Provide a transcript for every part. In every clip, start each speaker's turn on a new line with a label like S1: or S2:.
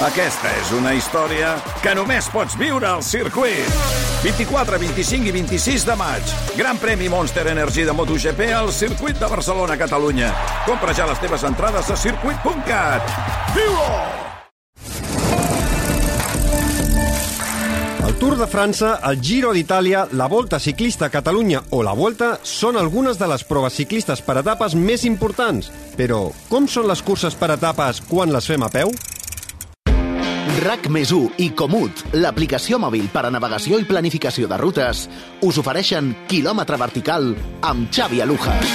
S1: Aquesta és una història que només pots viure al circuit. 24, 25 i 26 de maig. Gran premi Monster Energy de MotoGP al circuit de Barcelona, Catalunya. Compra ja les teves entrades a circuit.cat. Viu-ho!
S2: El Tour de França, el Giro d'Itàlia, la Volta Ciclista a Catalunya o la Volta són algunes de les proves ciclistes per etapes més importants. Però com són les curses per etapes quan les fem a peu?
S3: RAC més i Comut, l'aplicació mòbil per a navegació i planificació de rutes, us ofereixen quilòmetre vertical amb Xavi Alujas.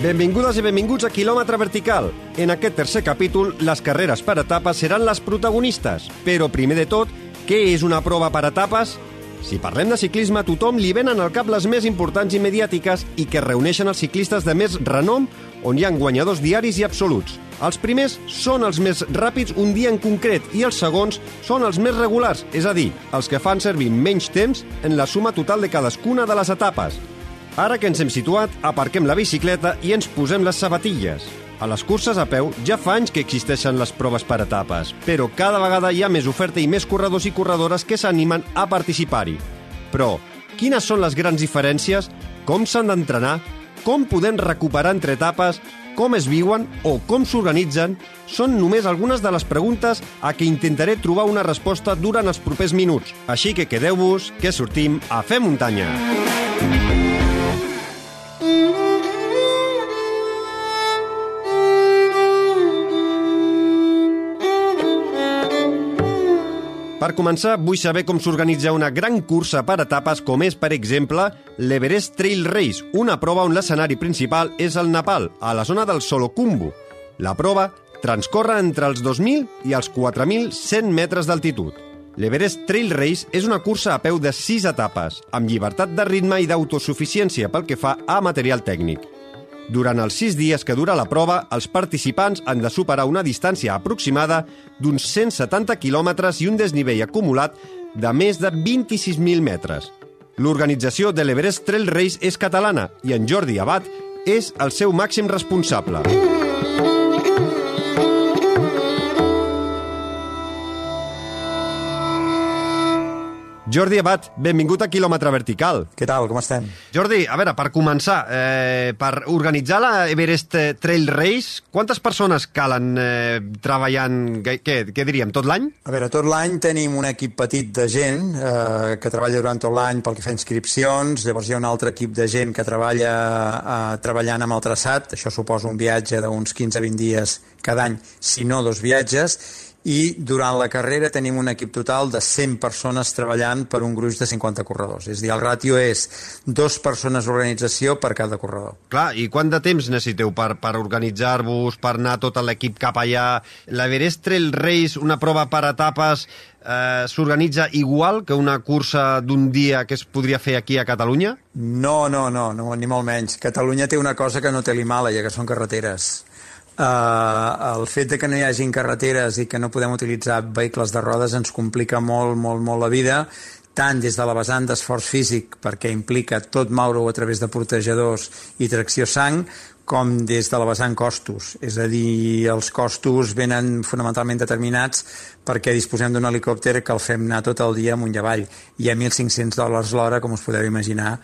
S2: Benvingudes i benvinguts a Kilòmetre Vertical. En aquest tercer capítol, les carreres per etapes seran les protagonistes. Però, primer de tot, què és una prova per etapes? Si parlem de ciclisme, a tothom li venen al cap les més importants i mediàtiques i que reuneixen els ciclistes de més renom, on hi ha guanyadors diaris i absoluts. Els primers són els més ràpids un dia en concret i els segons són els més regulars, és a dir, els que fan servir menys temps en la suma total de cadascuna de les etapes. Ara que ens hem situat, aparquem la bicicleta i ens posem les sabatilles. A les curses a peu ja fa anys que existeixen les proves per etapes, però cada vegada hi ha més oferta i més corredors i corredores que s'animen a participar-hi. Però, quines són les grans diferències? Com s'han d'entrenar? Com podem recuperar entre etapes? Com es viuen o com s'organitzen? Són només algunes de les preguntes a què intentaré trobar una resposta durant els propers minuts. Així que quedeu-vos, que sortim a fer muntanya. Per començar, vull saber com s'organitza una gran cursa per etapes com és, per exemple, l'Everest Trail Race, una prova on l'escenari principal és el Nepal, a la zona del Solokumbu. La prova transcorre entre els 2.000 i els 4.100 metres d'altitud. L'Everest Trail Race és una cursa a peu de 6 etapes, amb llibertat de ritme i d'autosuficiència pel que fa a material tècnic. Durant els sis dies que dura la prova, els participants han de superar una distància aproximada d'uns 170 quilòmetres i un desnivell acumulat de més de 26.000 metres. L'organització de l'Everest Trail Race és catalana i en Jordi Abad és el seu màxim responsable. Jordi Abad, benvingut a Quilòmetre Vertical.
S4: Què tal, com estem?
S2: Jordi, a veure, per començar, eh, per organitzar la Everest Trail Race, quantes persones calen eh, treballant, què, què diríem, tot l'any?
S4: A veure, tot l'any tenim un equip petit de gent eh, que treballa durant tot l'any pel que fa inscripcions, llavors hi ha un altre equip de gent que treballa eh, treballant amb el traçat, això suposa un viatge d'uns 15-20 dies cada any, si no dos viatges, i durant la carrera tenim un equip total de 100 persones treballant per un gruix de 50 corredors. És a dir, el ràtio és dos persones d'organització per cada corredor.
S2: Clar, i quant de temps necessiteu per, per organitzar-vos, per anar tot l'equip cap allà? L'Everest Trail Race, una prova per etapes, eh, s'organitza igual que una cursa d'un dia que es podria fer aquí a Catalunya?
S4: No, no, no, no, ni molt menys. Catalunya té una cosa que no té l'Himàlaia, que són carreteres eh, el fet de que no hi hagin carreteres i que no podem utilitzar vehicles de rodes ens complica molt, molt, molt la vida tant des de la vessant d'esforç físic, perquè implica tot moure-ho a través de protegedors i tracció sang, com des de la vessant costos. És a dir, els costos venen fonamentalment determinats perquè disposem d'un helicòpter que el fem anar tot el dia amunt i avall. I a 1.500 dòlars l'hora, com us podeu imaginar,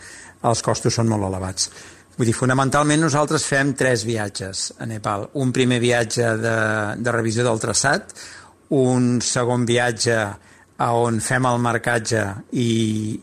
S4: els costos són molt elevats. Vull dir, fonamentalment nosaltres fem tres viatges a Nepal. Un primer viatge de, de revisió del traçat, un segon viatge a on fem el marcatge i,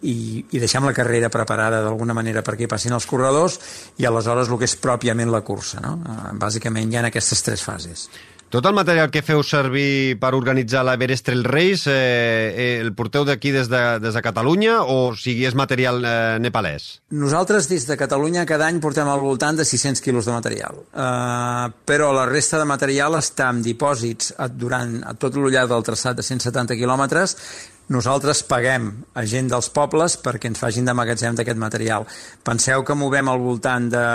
S4: i, i deixem la carrera preparada d'alguna manera perquè passin els corredors i aleshores el que és pròpiament la cursa. No? Eh, bàsicament hi ha aquestes tres fases.
S2: Tot el material que feu servir per organitzar l'Everest Trail Race eh, eh, el porteu d'aquí des, de, des de Catalunya o sigui és material eh, nepalès?
S4: Nosaltres des de Catalunya cada any portem al voltant de 600 quilos de material. Uh, però la resta de material està en dipòsits durant a tot l'ullat del traçat de 170 quilòmetres nosaltres paguem a gent dels pobles perquè ens facin de magatzem d'aquest material. Penseu que movem al voltant de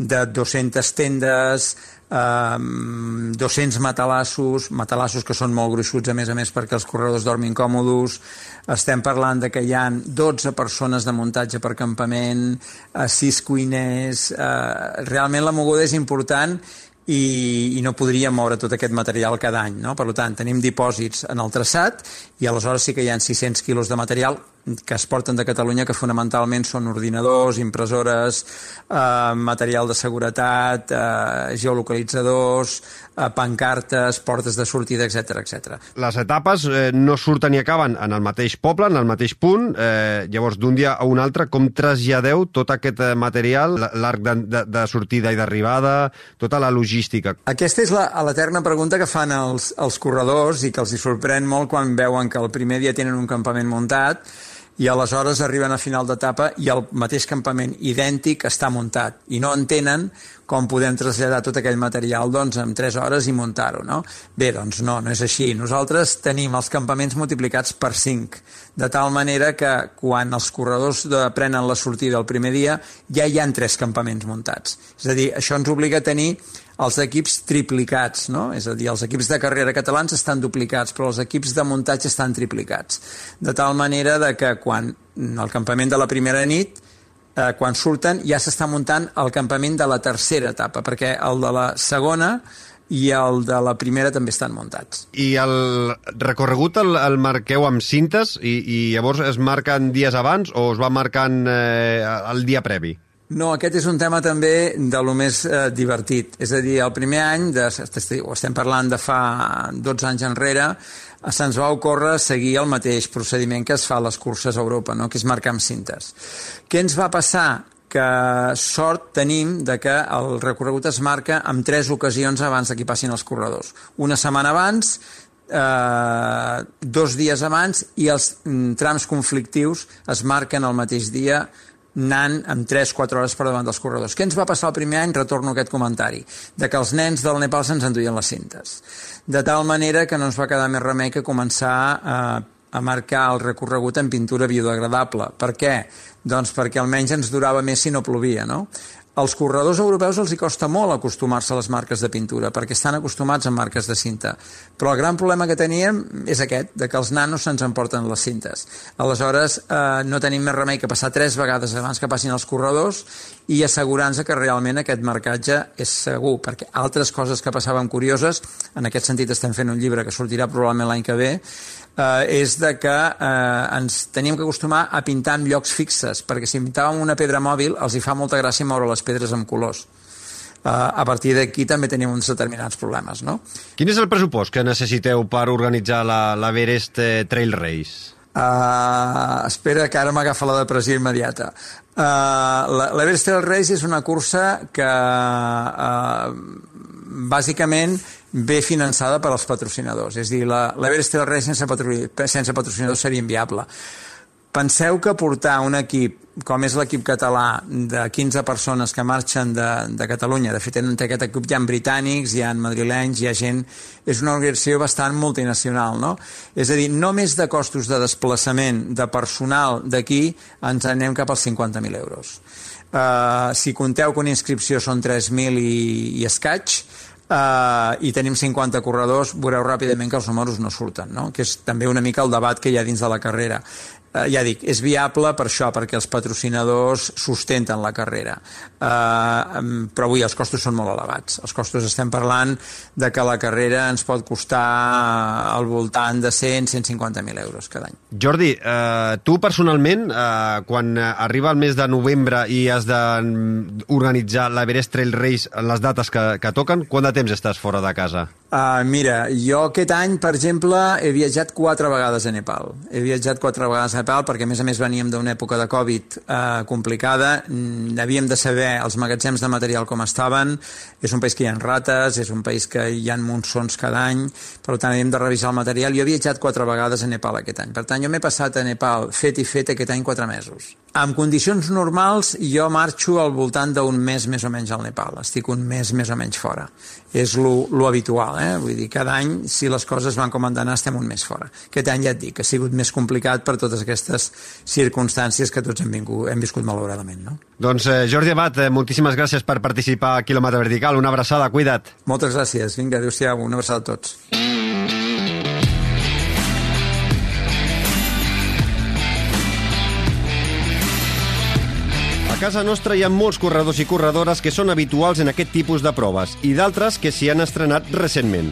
S4: de 200 tendes, eh, 200 matalassos, matalassos que són molt gruixuts a més a més perquè els corredors dormin còmodos, estem parlant de que hi han 12 persones de muntatge per campament, eh, 6 cuiners, eh, realment la moguda és important i, i no podria moure tot aquest material cada any. No? Per tant, tenim dipòsits en el traçat i aleshores sí que hi ha 600 quilos de material que es porten de Catalunya, que fonamentalment són ordinadors, impressores, eh, material de seguretat, eh, geolocalitzadors, eh, pancartes, portes de sortida, etc etc.
S2: Les etapes eh, no surten i acaben en el mateix poble, en el mateix punt. Eh, llavors, d'un dia a un altre, com traslladeu tot aquest eh, material, l'arc de, de, de sortida i d'arribada, tota la logística?
S4: Aquesta és l'eterna pregunta que fan els, els corredors i que els hi sorprèn molt quan veuen que el primer dia tenen un campament muntat i aleshores arriben a final d'etapa i el mateix campament idèntic està muntat i no entenen com podem traslladar tot aquell material doncs, en 3 hores i muntar-ho. No? Bé, doncs no, no és així. Nosaltres tenim els campaments multiplicats per 5, de tal manera que quan els corredors prenen la sortida el primer dia ja hi han 3 campaments muntats. És a dir, això ens obliga a tenir els equips triplicats, no? és a dir, els equips de carrera catalans estan duplicats, però els equips de muntatge estan triplicats. De tal manera de que quan el campament de la primera nit, eh, quan surten, ja s'està muntant el campament de la tercera etapa, perquè el de la segona i el de la primera també estan muntats.
S2: I el recorregut el, el marqueu amb cintes i, i llavors es marquen dies abans o es va marcant eh, el dia previ?
S4: No, aquest és un tema també de lo més eh, divertit. És a dir, el primer any, de, ho estem parlant de fa 12 anys enrere, se'ns va ocórrer seguir el mateix procediment que es fa a les curses a Europa, no? que és marcar amb cintes. Què ens va passar? Que sort tenim de que el recorregut es marca en tres ocasions abans que passin els corredors. Una setmana abans, eh, dos dies abans i els mm, trams conflictius es marquen el mateix dia anant amb 3-4 hores per davant dels corredors. Què ens va passar el primer any? Retorno aquest comentari, de que els nens del Nepal se'ns enduien les cintes. De tal manera que no ens va quedar més remei que començar a, a marcar el recorregut en pintura biodegradable. Per què? Doncs perquè almenys ens durava més si no plovia, no? Als corredors europeus els hi costa molt acostumar-se a les marques de pintura, perquè estan acostumats a marques de cinta. Però el gran problema que teníem és aquest, de que els nanos se'ns emporten les cintes. Aleshores, eh, no tenim més remei que passar tres vegades abans que passin els corredors i assegurar-nos que realment aquest marcatge és segur, perquè altres coses que passaven curioses, en aquest sentit estem fent un llibre que sortirà probablement l'any que ve, eh, és de que eh, ens teníem que acostumar a pintar en llocs fixes, perquè si pintàvem una pedra mòbil els hi fa molta gràcia moure les pedres amb colors. Uh, a partir d'aquí també tenim uns determinats problemes, no?
S2: Quin és el pressupost que necessiteu per organitzar la, la Verest eh, Trail Race?
S4: Uh, espera, que ara m'agafa la depressió immediata. Uh, L'Everest Trail Race és una cursa que uh, bàsicament ve finançada per als patrocinadors. És a dir, l'Everest Trail Race sense, sense patrocinadors seria inviable. Penseu que portar un equip, com és l'equip català, de 15 persones que marxen de, de Catalunya, de fet, en aquest equip hi ha britànics, hi ha madrilenys, hi ha gent... És una organització bastant multinacional, no? És a dir, només de costos de desplaçament de personal d'aquí ens anem cap als 50.000 euros. Uh, si conteu que una inscripció són 3.000 i, i escaig, Uh, i tenim 50 corredors, veureu ràpidament que els números no surten, no? que és també una mica el debat que hi ha dins de la carrera eh, ja dic, és viable per això, perquè els patrocinadors sustenten la carrera. Eh, però avui els costos són molt elevats. Els costos estem parlant de que la carrera ens pot costar al voltant de 100-150.000 euros cada any.
S2: Jordi, eh, tu personalment, eh, quan arriba el mes de novembre i has d'organitzar l'Everest Trail Race en les dates que, que toquen, quant de temps estàs fora de casa?
S4: Uh, mira, jo aquest any, per exemple, he viatjat quatre vegades a Nepal. He viatjat quatre vegades a Nepal perquè, a més a més, veníem d'una època de Covid uh, complicada. Mm, havíem de saber els magatzems de material com estaven. És un país que hi ha rates, és un país que hi ha monsons cada any, per tant, havíem de revisar el material. Jo he viatjat quatre vegades a Nepal aquest any. Per tant, jo m'he passat a Nepal fet i fet aquest any quatre mesos. En condicions normals jo marxo al voltant d'un mes més o menys al Nepal, estic un mes més o menys fora. És lo, lo habitual, eh? vull dir, cada any, si les coses van com han d'anar, estem un mes fora. Aquest any ja et dic, ha sigut més complicat per totes aquestes circumstàncies que tots hem, vingut, hem viscut malauradament. No?
S2: Doncs eh, Jordi Abat, eh, moltíssimes gràcies per participar a Quilòmetre Vertical. Una abraçada, cuida't.
S4: Moltes gràcies. Vinga, adéu-siau, una abraçada a tots.
S2: A casa nostra hi ha molts corredors i corredores que són habituals en aquest tipus de proves i d'altres que s'hi han estrenat recentment.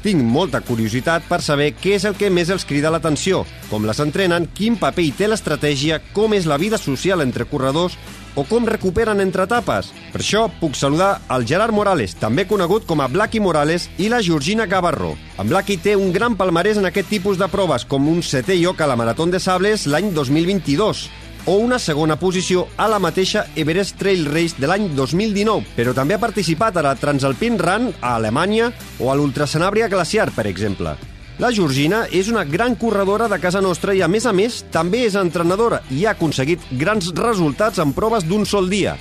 S2: Tinc molta curiositat per saber què és el que més els crida l'atenció, com les entrenen, quin paper hi té l'estratègia, com és la vida social entre corredors o com recuperen entre etapes. Per això puc saludar el Gerard Morales, també conegut com a Blacky Morales, i la Georgina Gavarró. En Blacky té un gran palmarès en aquest tipus de proves, com un setè lloc a la Marató de Sables l'any 2022, o una segona posició a la mateixa Everest Trail Race de l'any 2019, però també ha participat a la Transalpine Run a Alemanya o a l'Ultrasanàbria Glaciar, per exemple. La Georgina és una gran corredora de casa nostra i, a més a més, també és entrenadora i ha aconseguit grans resultats en proves d'un sol dia.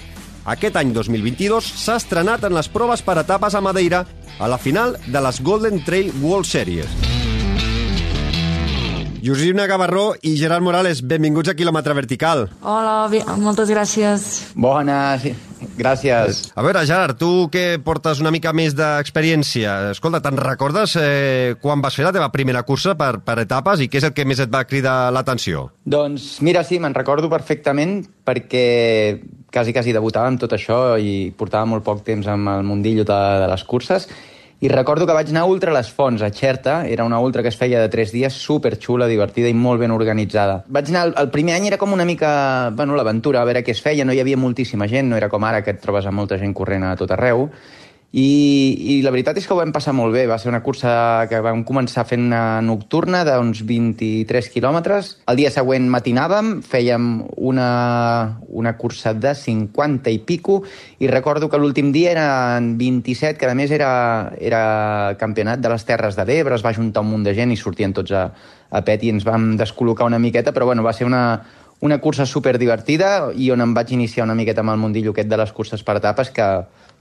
S2: Aquest any 2022 s'ha estrenat en les proves per etapes a Madeira a la final de les Golden Trail World Series. Georgina Gavarró i Gerard Morales, benvinguts a Quilòmetre Vertical.
S5: Hola, moltes gràcies.
S6: Bones, gràcies.
S2: A veure, Gerard, tu que portes una mica més d'experiència, escolta, te'n recordes eh, quan vas fer la teva primera cursa per, per etapes i què és el que més et va cridar l'atenció?
S6: Doncs mira, sí, me'n recordo perfectament perquè quasi, quasi debutava amb tot això i portava molt poc temps amb el mundillo de, de les curses i recordo que vaig anar a Ultra Les Fonts, a Xerta, era una ultra que es feia de tres dies, superxula, divertida i molt ben organitzada. Vaig anar, el primer any era com una mica, bueno, l'aventura, a veure què es feia, no hi havia moltíssima gent, no era com ara que et trobes amb molta gent corrent a tot arreu, i, I la veritat és que ho vam passar molt bé. Va ser una cursa que vam començar fent una nocturna d'uns 23 quilòmetres. El dia següent matinàvem, fèiem una, una cursa de 50 i pico, i recordo que l'últim dia eren 27, que a més era, era campionat de les Terres de l'Ebre, es va juntar un munt de gent i sortien tots a, a pet i ens vam descol·locar una miqueta, però bueno, va ser una, una cursa super divertida i on em vaig iniciar una miqueta amb el mundillo aquest de les curses per etapes que,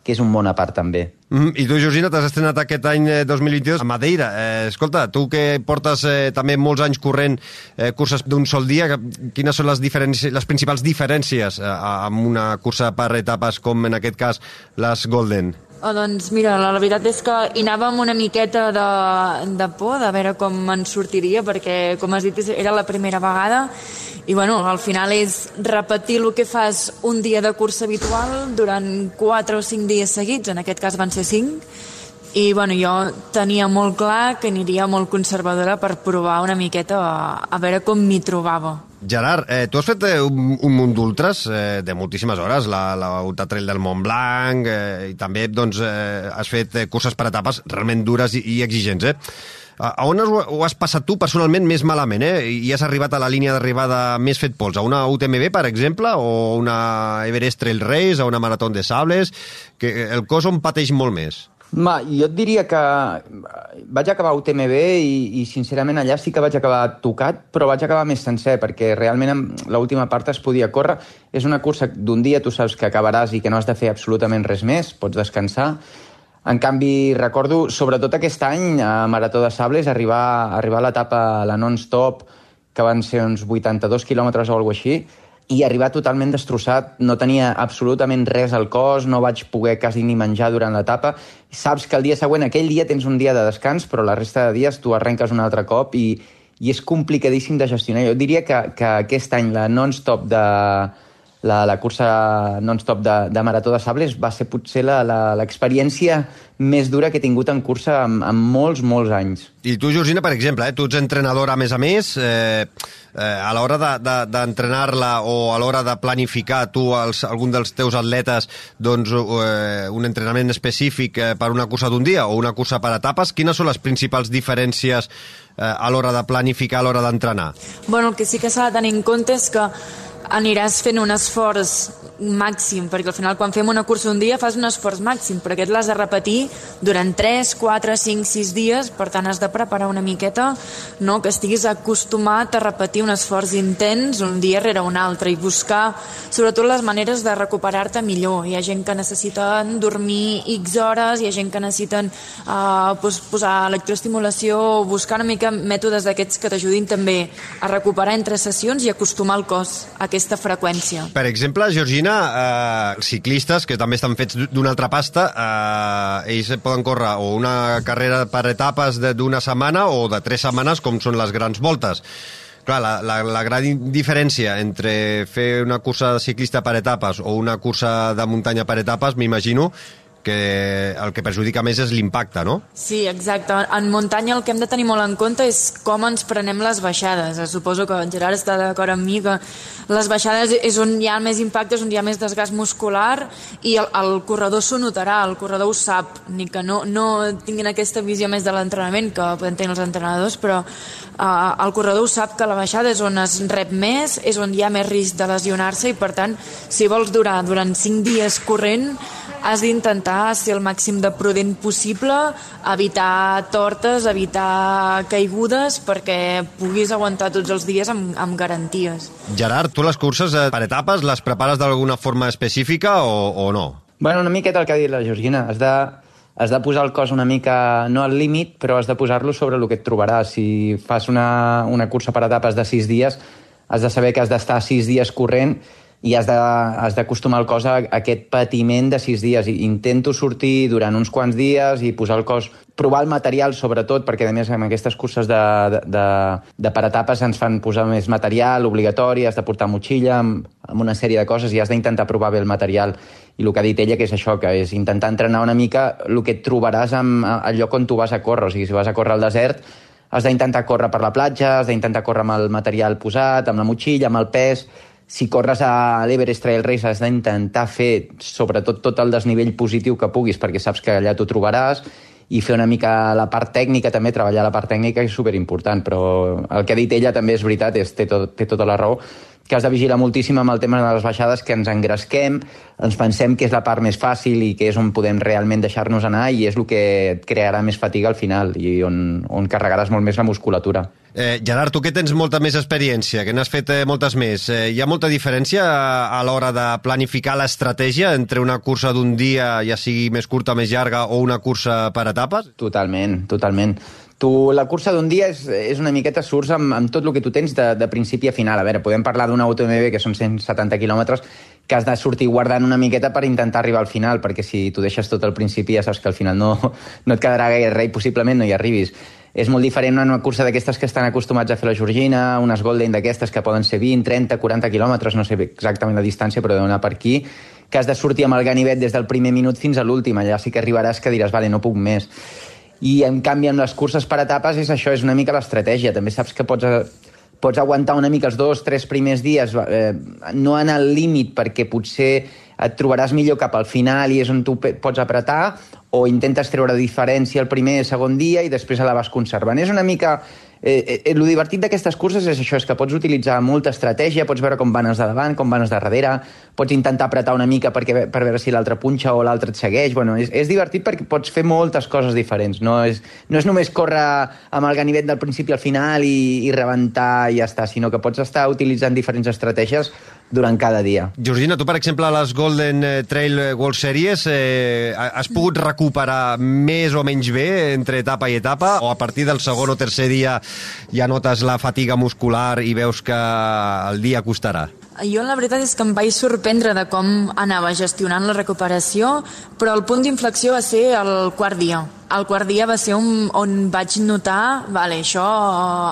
S6: que és un món a part també.
S2: Mm, I tu, Georgina, t'has estrenat aquest any 2022 a Madeira. Eh, escolta, tu que portes eh, també molts anys corrent eh, curses d'un sol dia, quines són les, les principals diferències eh, amb una cursa per etapes com en aquest cas les Golden?
S5: Oh, doncs mira, la, la veritat és que hi anàvem una miqueta de, de por de veure com ens sortiria, perquè, com has dit, era la primera vegada. I bueno, al final és repetir el que fas un dia de cursa habitual durant 4 o 5 dies seguits, en aquest cas van ser 5, i bueno, jo tenia molt clar que aniria molt conservadora per provar una miqueta a, a veure com m'hi trobava.
S2: Gerard, eh, tu has fet eh, un, un munt d'ultres eh, de moltíssimes hores, la, la Ultra Trail del Mont Blanc, eh, i també doncs, eh, has fet eh, curses per etapes realment dures i, i exigents. Eh? A on ho, ho has passat tu personalment més malament, eh? I has arribat a la línia d'arribada més fet pols? A una UTMB, per exemple, o una Everest Trail Race, a una Marató de Sables, que el cos on pateix molt més?
S6: Ma, jo et diria que vaig acabar UTMB i, i sincerament allà sí que vaig acabar tocat, però vaig acabar més sencer perquè realment l'última part es podia córrer. És una cursa d'un dia tu saps que acabaràs i que no has de fer absolutament res més, pots descansar. En canvi, recordo, sobretot aquest any, a Marató de Sables, arribar, arribar a l'etapa, la non-stop, que van ser uns 82 quilòmetres o alguna així, i arribar totalment destrossat, no tenia absolutament res al cos, no vaig poder quasi ni menjar durant l'etapa. Saps que el dia següent, aquell dia tens un dia de descans, però la resta de dies tu arrenques un altre cop i, i és complicadíssim de gestionar. Jo diria que, que aquest any la non-stop de, la, la cursa non-stop de, de Marató de Sables va ser potser l'experiència més dura que he tingut en cursa en, en molts, molts anys.
S2: I tu, Georgina, per exemple, eh, tu ets entrenadora a més a més, eh, eh, a l'hora d'entrenar-la de, de, o a l'hora de planificar tu els, algun dels teus atletes doncs, eh, un entrenament específic eh, per una cursa d'un dia o una cursa per etapes, quines són les principals diferències eh, a l'hora de planificar, a l'hora d'entrenar?
S5: Bueno, el que sí que s'ha de tenir en compte és que aniràs fent un esforç màxim, perquè al final quan fem una cursa un dia fas un esforç màxim, però aquest l'has de repetir durant 3, 4, 5, 6 dies, per tant has de preparar una miqueta no? que estiguis acostumat a repetir un esforç intens un dia rere un altre i buscar sobretot les maneres de recuperar-te millor. Hi ha gent que necessiten dormir X hores, hi ha gent que necessiten uh, pues, posar electroestimulació, buscar una mica mètodes d'aquests que t'ajudin també a recuperar entre sessions i acostumar el cos a aquesta freqüència.
S2: Per exemple, Georgina, eh, ciclistes que també estan fets d'una altra pasta, eh, ells poden córrer o una carrera per etapes d'una setmana o de tres setmanes, com són les grans voltes. Clar, la, la, la gran diferència entre fer una cursa ciclista per etapes o una cursa de muntanya per etapes, m'imagino, que el que perjudica més és l'impacte, no?
S5: Sí, exacte. En muntanya el que hem de tenir molt en compte és com ens prenem les baixades. Suposo que en Gerard està d'acord amb mi que les baixades és on hi ha més impacte, és on hi ha més desgast muscular i el, el corredor s'ho notarà, el corredor ho sap, ni que no, no tinguin aquesta visió més de l'entrenament que poden tenir els entrenadors, però uh, el corredor ho sap que la baixada és on es rep més, és on hi ha més risc de lesionar-se i per tant, si vols durar durant 5 dies corrent, has d'intentar ser el màxim de prudent possible, evitar tortes, evitar caigudes, perquè puguis aguantar tots els dies amb, amb garanties.
S2: Gerard, tu les curses eh, per etapes les prepares d'alguna forma específica o, o no?
S6: Bueno, una miqueta el que ha dit la Georgina. Has de, has de posar el cos una mica, no al límit, però has de posar-lo sobre el que et trobaràs. Si fas una, una cursa per etapes de sis dies, has de saber que has d'estar sis dies corrent i has d'acostumar el cos a, aquest patiment de sis dies. I intento sortir durant uns quants dies i posar el cos provar el material, sobretot, perquè, a més, amb aquestes curses de, de, de, per etapes ens fan posar més material obligatori, has de portar motxilla, amb, amb una sèrie de coses, i has d'intentar provar bé el material. I el que ha dit ella, que és això, que és intentar entrenar una mica el que et trobaràs en, al lloc on tu vas a córrer. O sigui, si vas a córrer al desert, has d'intentar córrer per la platja, has d'intentar córrer amb el material posat, amb la motxilla, amb el pes si corres a l'Everest Trail Race has d'intentar fer sobretot tot el desnivell positiu que puguis perquè saps que allà t'ho trobaràs i fer una mica la part tècnica també, treballar la part tècnica és superimportant, però el que ha dit ella també és veritat, és, té, tot, té tota la raó, que has de vigilar moltíssim amb el tema de les baixades, que ens engresquem, ens pensem que és la part més fàcil i que és on podem realment deixar-nos anar i és el que et crearà més fatiga al final i on, on carregaràs molt més la musculatura.
S2: Eh, Gerard, tu que tens molta més experiència, que n'has fet eh, moltes més, eh, hi ha molta diferència a, a l'hora de planificar l'estratègia entre una cursa d'un dia, ja sigui més curta, més llarga, o una cursa per etapes?
S6: Totalment, totalment. Tu, la cursa d'un dia és, és una miqueta surts amb, amb tot el que tu tens de, de principi a final. A veure, podem parlar d'una UTMB que són 170 quilòmetres que has de sortir guardant una miqueta per intentar arribar al final, perquè si tu deixes tot al principi ja saps que al final no, no et quedarà gaire res i possiblement no hi arribis és molt diferent una cursa d'aquestes que estan acostumats a fer la Georgina, unes Golden d'aquestes que poden ser 20, 30, 40 quilòmetres, no sé exactament la distància, però deu anar per aquí, que has de sortir amb el ganivet des del primer minut fins a l'últim. Allà sí que arribaràs que diràs, vale, no puc més. I en canvi amb les curses per etapes és això, és una mica l'estratègia. També saps que pots, pots aguantar una mica els dos, tres primers dies, eh, no anar al límit perquè potser et trobaràs millor cap al final i és on tu pots apretar, o intentes treure diferència el primer i segon dia i després la vas conservant. És una mica... Eh, eh, el divertit d'aquestes curses és això, és que pots utilitzar molta estratègia, pots veure com van els de davant, com van els de darrere, pots intentar apretar una mica perquè, per veure si l'altre punxa o l'altre et segueix. Bueno, és, és divertit perquè pots fer moltes coses diferents. No és, no és només córrer amb el ganivet del principi al final i, i rebentar i ja està, sinó que pots estar utilitzant diferents estratègies durant cada dia.
S2: Georgina, tu, per exemple, a les Golden eh, Trail World Series eh, has pogut recuperar més o menys bé entre etapa i etapa o a partir del segon o tercer dia ja notes la fatiga muscular i veus que el dia costarà?
S5: Jo la veritat és que em vaig sorprendre de com anava gestionant la recuperació, però el punt d'inflexió va ser el quart dia. El quart dia va ser un, on vaig notar, vale, això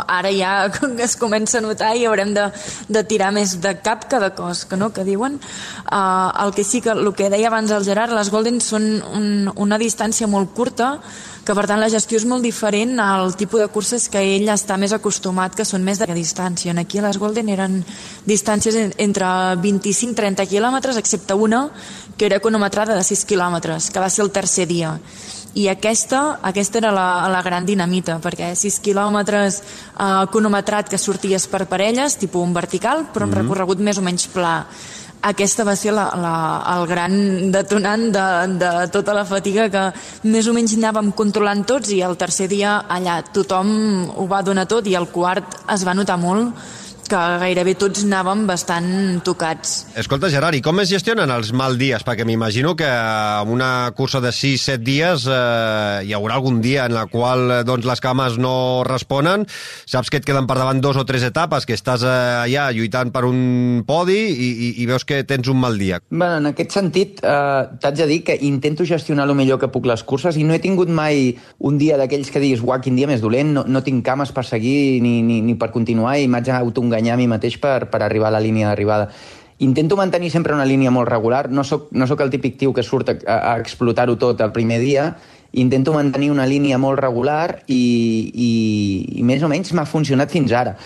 S5: ara ja es comença a notar i haurem de, de tirar més de cap que de cos, que no, que diuen. Uh, el que sí que, el que deia abans el Gerard, les Golden són un, una distància molt curta, que per tant la gestió és molt diferent al tipus de curses que ell està més acostumat, que són més de distància. Aquí a les Golden eren distàncies entre 25 i 30 quilòmetres, excepte una que era econometrada de 6 quilòmetres, que va ser el tercer dia. I aquesta, aquesta era la, la gran dinamita, perquè 6 quilòmetres eh, econometrat que sorties per parelles, tipus un vertical, però un mm -hmm. recorregut més o menys pla aquesta va ser la, la, el gran detonant de, de tota la fatiga que més o menys anàvem controlant tots i el tercer dia allà tothom ho va donar tot i el quart es va notar molt que gairebé tots anàvem bastant tocats.
S2: Escolta, Gerard, i com es gestionen els mal dies? Perquè m'imagino que en una cursa de 6-7 dies eh, hi haurà algun dia en la qual eh, doncs, les cames no responen, saps que et queden per davant dos o tres etapes, que estàs eh, allà lluitant per un podi i, i, i veus que tens un mal dia.
S6: Bueno, en aquest sentit, eh, t'haig de dir que intento gestionar el millor que puc les curses i no he tingut mai un dia d'aquells que diguis, uah, quin dia més dolent, no, no tinc cames per seguir ni, ni, ni per continuar i m'haig autoenganyat enganyar a mi mateix per, per arribar a la línia d'arribada. Intento mantenir sempre una línia molt regular, no sóc, no sóc el típic tio que surt a, a explotar-ho tot el primer dia, intento mantenir una línia molt regular i, i, i més o menys m'ha funcionat fins ara.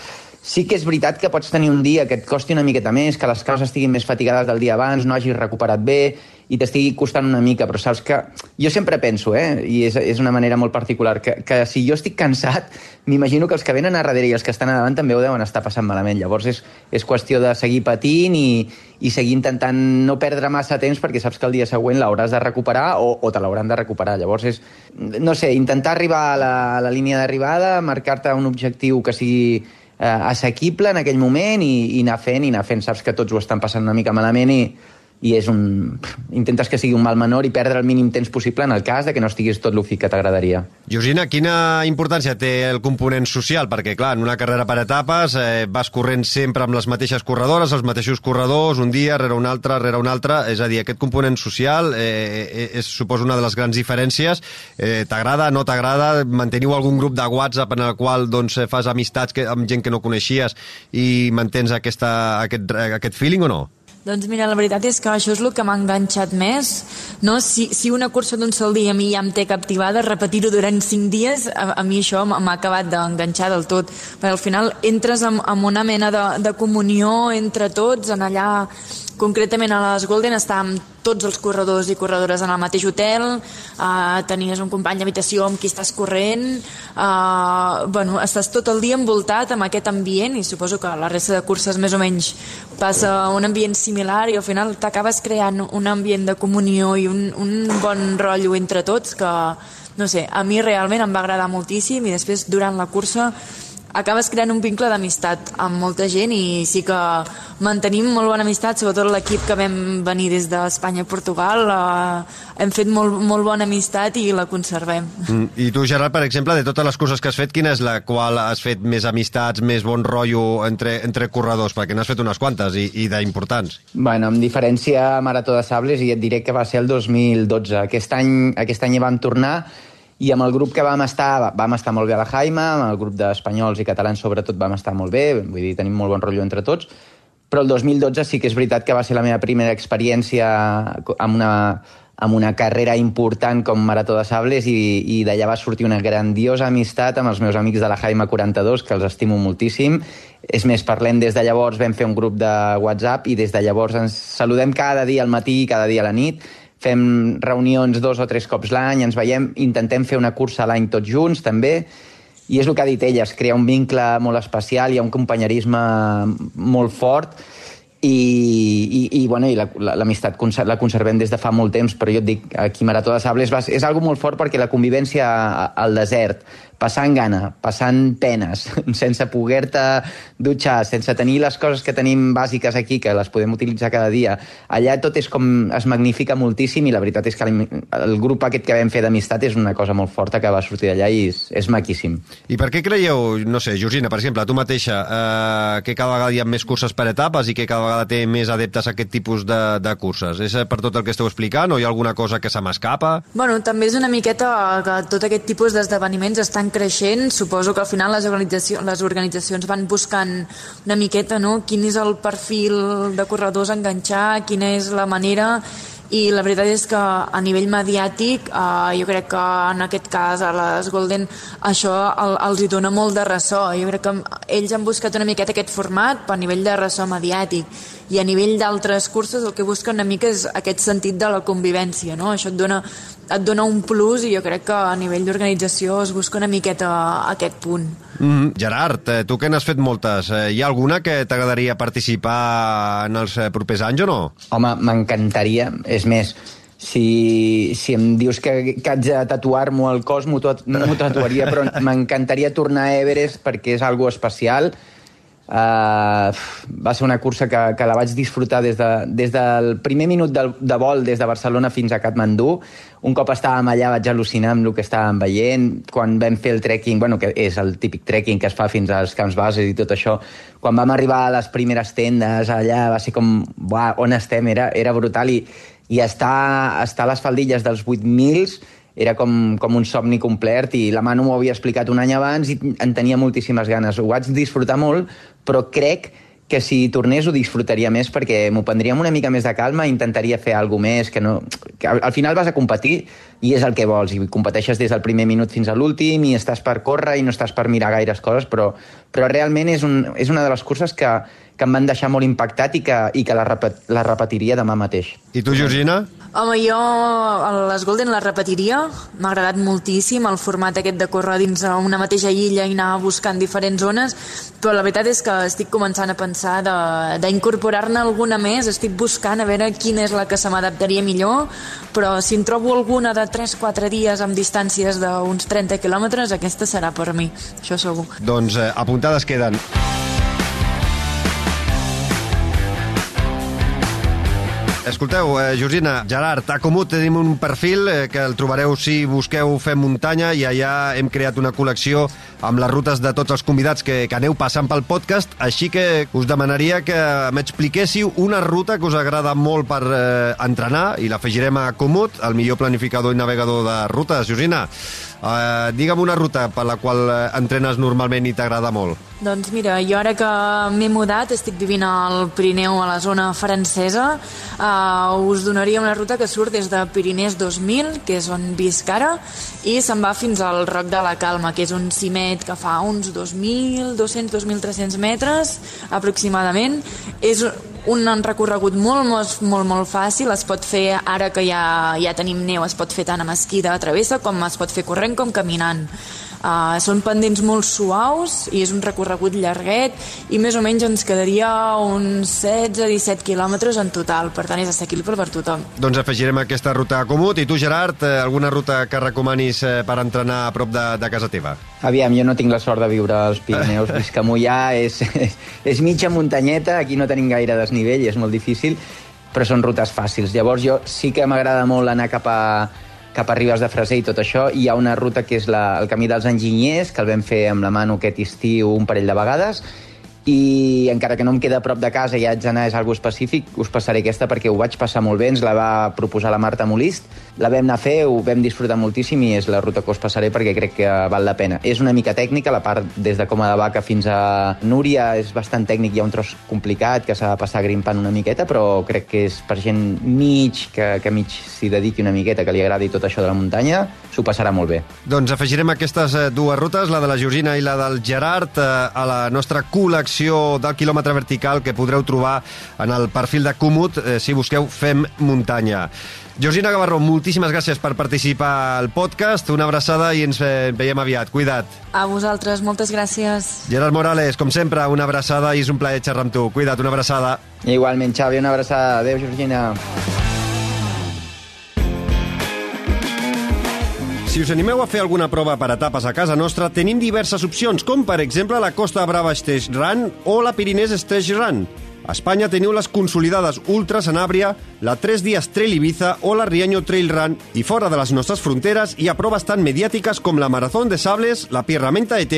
S6: Sí que és veritat que pots tenir un dia que et costi una miqueta més, que les cases estiguin més fatigades del dia abans, no hagis recuperat bé i t'estigui costant una mica, però saps que... Jo sempre penso, eh, i és, és una manera molt particular, que, que si jo estic cansat, m'imagino que els que venen a darrere i els que estan a davant també ho deuen estar passant malament. Llavors és, és qüestió de seguir patint i, i seguir intentant no perdre massa temps perquè saps que el dia següent l'hauràs de recuperar o, o te l'hauran de recuperar. Llavors és, no sé, intentar arribar a la, a la línia d'arribada, marcar-te un objectiu que sigui eh, assequible en aquell moment i, i anar fent, i anar fent. Saps que tots ho estan passant una mica malament i, i és un... intentes que sigui un mal menor i perdre el mínim temps possible en el cas de que no estiguis tot l'ofic que t'agradaria.
S2: Georgina, quina importància té el component social? Perquè, clar, en una carrera per etapes eh, vas corrent sempre amb les mateixes corredores, els mateixos corredors, un dia rere un altre, rere un altre, és a dir, aquest component social eh, eh és, suposo, una de les grans diferències. Eh, t'agrada, no t'agrada? Manteniu algun grup de WhatsApp en el qual doncs, fas amistats que, amb gent que no coneixies i mantens aquesta, aquest, aquest feeling o no?
S5: Doncs mira, la veritat és que això és el que m'ha enganxat més. No? Si, si una cursa d'un sol dia a mi ja em té captivada, repetir-ho durant cinc dies, a, a mi això m'ha acabat d'enganxar del tot. Perquè al final entres en, en una mena de, de comunió entre tots, en allà Concretament a les Golden estàvem tots els corredors i corredores en el mateix hotel, uh, tenies un company d'habitació amb qui estàs corrent, uh, bueno, estàs tot el dia envoltat amb aquest ambient i suposo que la resta de curses més o menys passa un ambient similar i al final t'acabes creant un ambient de comunió i un, un bon rotllo entre tots que, no sé, a mi realment em va agradar moltíssim i després durant la cursa acabes creant un vincle d'amistat amb molta gent i sí que mantenim molt bona amistat, sobretot l'equip que vam venir des d'Espanya i Portugal, eh, hem fet molt, molt bona amistat i la conservem.
S2: Mm, I tu, Gerard, per exemple, de totes les curses que has fet, quina és la qual has fet més amistats, més bon rotllo entre, entre corredors? Perquè n'has fet unes quantes i, i d'importants.
S6: Bueno, amb diferència a Marató de Sables, i et diré que va ser el 2012. Aquest any, aquest any hi vam tornar i amb el grup que vam estar, vam estar molt bé a la Jaima, amb el grup d'espanyols i catalans sobretot vam estar molt bé, vull dir, tenim molt bon rotllo entre tots, però el 2012 sí que és veritat que va ser la meva primera experiència amb una, amb una carrera important com Marató de Sables i, i d'allà va sortir una grandiosa amistat amb els meus amics de la Jaima 42, que els estimo moltíssim. És més, parlem des de llavors, vam fer un grup de WhatsApp i des de llavors ens saludem cada dia al matí i cada dia a la nit fem reunions dos o tres cops l'any, ens veiem, intentem fer una cursa l'any tots junts, també, i és el que ha dit ella, es crea un vincle molt especial, hi ha un companyerisme molt fort, i, i, i, bueno, i l'amistat la, la conservem des de fa molt temps, però jo et dic, aquí Marató de Sables és, és algo molt fort perquè la convivència al desert, passant gana, passant penes, sense poder-te dutxar, sense tenir les coses que tenim bàsiques aquí, que les podem utilitzar cada dia. Allà tot és com... es magnifica moltíssim i la veritat és que el grup aquest que vam fer d'amistat és una cosa molt forta que va sortir d'allà i és, és maquíssim.
S2: I per què creieu, no sé, Georgina, per exemple, tu mateixa, eh, que cada vegada hi ha més curses per etapes i que cada vegada té més adeptes a aquest tipus de, de curses? És per tot el que esteu explicant o hi ha alguna cosa que se m'escapa?
S5: Bueno, també és una miqueta que tot aquest tipus d'esdeveniments estan creixent, suposo que al final les, organitzacions, les organitzacions van buscant una miqueta no? quin és el perfil de corredors a enganxar, quina és la manera i la veritat és que a nivell mediàtic eh, jo crec que en aquest cas a les Golden això el, els hi dona molt de ressò jo crec que ells han buscat una miqueta aquest format per nivell de ressò mediàtic i a nivell d'altres curses el que busquen una mica és aquest sentit de la convivència no? això et dona et dona un plus i jo crec que a nivell d'organització es busca una miqueta aquest punt.
S2: Mm -hmm. Gerard, eh, tu que n'has fet moltes, eh, hi ha alguna que t'agradaria participar en els eh, propers anys o no?
S6: Home, m'encantaria. És més, si, si em dius que, que haig de tatuar-m'ho al cos, m'ho tatuaria, però m'encantaria tornar a Everest perquè és algo especial Uh, va ser una cursa que, que la vaig disfrutar des, de, des del primer minut de, de vol des de Barcelona fins a Katmandú. Un cop estàvem allà vaig al·lucinar amb el que estàvem veient. Quan vam fer el trekking, bueno, que és el típic trekking que es fa fins als camps bases i tot això, quan vam arribar a les primeres tendes allà va ser com, buah, on estem? Era, era brutal i, i estar, estar a les faldilles dels 8.000 era com, com un somni complet i la Manu m'ho havia explicat un any abans i en tenia moltíssimes ganes. Ho vaig disfrutar molt, però crec que si tornés ho disfrutaria més perquè m'ho prendria amb una mica més de calma i intentaria fer alguna més que no... Que al, al final vas a competir i és el que vols i competeixes des del primer minut fins a l'últim i estàs per córrer i no estàs per mirar gaires coses però, però realment és, un, és una de les curses que, que em van deixar molt impactat i que, i que la, repet, la repetiria demà mateix.
S2: I tu, Georgina?
S5: Home, jo les Golden les repetiria. M'ha agradat moltíssim el format aquest de córrer dins una mateixa illa i anar buscant diferents zones, però la veritat és que estic començant a pensar d'incorporar-ne alguna més. Estic buscant a veure quina és la que se m'adaptaria millor, però si en trobo alguna de 3-4 dies amb distàncies d'uns 30 quilòmetres, aquesta serà per mi, això segur.
S2: Doncs eh, apuntades queden. Escolteu, eh, Georgina, Gerard, a Comú tenim un perfil eh, que el trobareu si busqueu Fem Muntanya i allà hem creat una col·lecció amb les rutes de tots els convidats que, que aneu passant pel podcast, així que us demanaria que m'expliquéssiu una ruta que us agrada molt per eh, entrenar i l'afegirem a Comut, el millor planificador i navegador de rutes. Georgina, Uh, digue'm una ruta per la qual eh, entrenes normalment i t'agrada molt.
S5: Doncs mira, jo ara que m'he mudat, estic vivint al Pirineu, a la zona francesa, uh, us donaria una ruta que surt des de Pirinès 2000, que és on visc ara, i se'n va fins al Roc de la Calma, que és un cimet que fa uns 2.200-2.300 metres aproximadament. És un recorregut molt, molt, molt, molt fàcil, es pot fer ara que ja, ja tenim neu, es pot fer tant amb esquí de travessa com es pot fer corrent com caminant. Uh, són pendents molt suaus i és un recorregut llarguet i més o menys ens quedaria uns 16-17 quilòmetres en total, per tant és assequible per tothom.
S2: Doncs afegirem aquesta ruta a Comut. I tu, Gerard, eh, alguna ruta que recomanis eh, per entrenar a prop de, de casa teva?
S6: Aviam, jo no tinc la sort de viure als Pirineus, visc a Mollà, és, és, és mitja muntanyeta, aquí no tenim gaire desnivell és molt difícil, però són rutes fàcils. Llavors jo sí que m'agrada molt anar cap a, cap a Ribes de Freser i tot això, hi ha una ruta que és la, el Camí dels Enginyers, que el vam fer amb la mano aquest estiu un parell de vegades, i encara que no em queda a prop de casa i haig d'anar és algo específic, us passaré aquesta perquè ho vaig passar molt bé, ens la va proposar la Marta Molist, la vam anar a fer, ho vam disfrutar moltíssim i és la ruta que us passaré perquè crec que val la pena. És una mica tècnica, la part des de Coma de Vaca fins a Núria és bastant tècnic, hi ha un tros complicat que s'ha de passar grimpant una miqueta, però crec que és per gent mig, que, que mig s'hi dediqui una miqueta, que li agradi tot això de la muntanya, s'ho passarà molt bé.
S2: Doncs afegirem aquestes eh, dues rutes, la de la Georgina i la del Gerard, eh, a la nostra col·lecció secció del quilòmetre vertical que podreu trobar en el perfil de Comut eh, si busqueu Fem Muntanya. Georgina Gavarró, moltíssimes gràcies per participar al podcast. Una abraçada i ens eh, veiem aviat. Cuida't.
S5: A vosaltres, moltes gràcies.
S2: Gerard Morales, com sempre, una abraçada i és un plaer xerrar amb tu. Cuida't, una abraçada.
S6: Igualment, Xavi, una abraçada. Adéu, Georgina.
S2: Si us animeu a fer alguna prova per etapes a casa nostra, tenim diverses opcions, com per exemple la Costa Brava Stage Run o la Pirinès Stage Run. A Espanya teniu les consolidades Ultra Sanàbria, la 3 dies Trail Ibiza o la Riaño Trail Run i fora de les nostres fronteres hi ha proves tan mediàtiques com la Maratón de Sables, la Pierramenta ET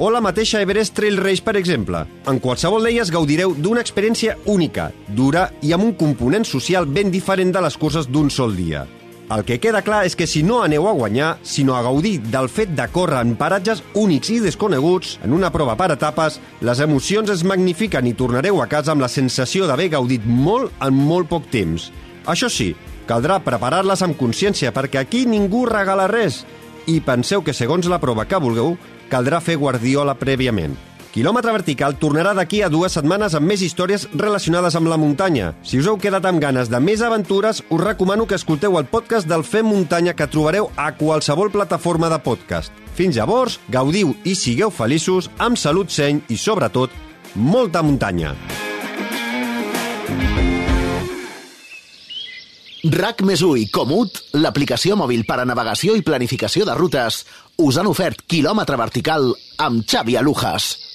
S2: o la mateixa Everest Trail Race, per exemple. En qualsevol d'elles gaudireu d'una experiència única, dura i amb un component social ben diferent de les curses d'un sol dia. El que queda clar és que si no aneu a guanyar, sinó a gaudir del fet de córrer en paratges únics i desconeguts, en una prova per etapes, les emocions es magnifiquen i tornareu a casa amb la sensació d'haver gaudit molt en molt poc temps. Això sí, caldrà preparar-les amb consciència perquè aquí ningú regala res i penseu que segons la prova que vulgueu, caldrà fer guardiola prèviament. Quilòmetre Vertical tornarà d'aquí a dues setmanes amb més històries relacionades amb la muntanya. Si us heu quedat amb ganes de més aventures, us recomano que escolteu el podcast del Fem Muntanya que trobareu a qualsevol plataforma de podcast. Fins llavors, gaudiu i sigueu feliços, amb salut seny i, sobretot, molta muntanya.
S3: RAC més i Comut, l'aplicació mòbil per a navegació i planificació de rutes, us han ofert quilòmetre vertical amb Xavi Alujas.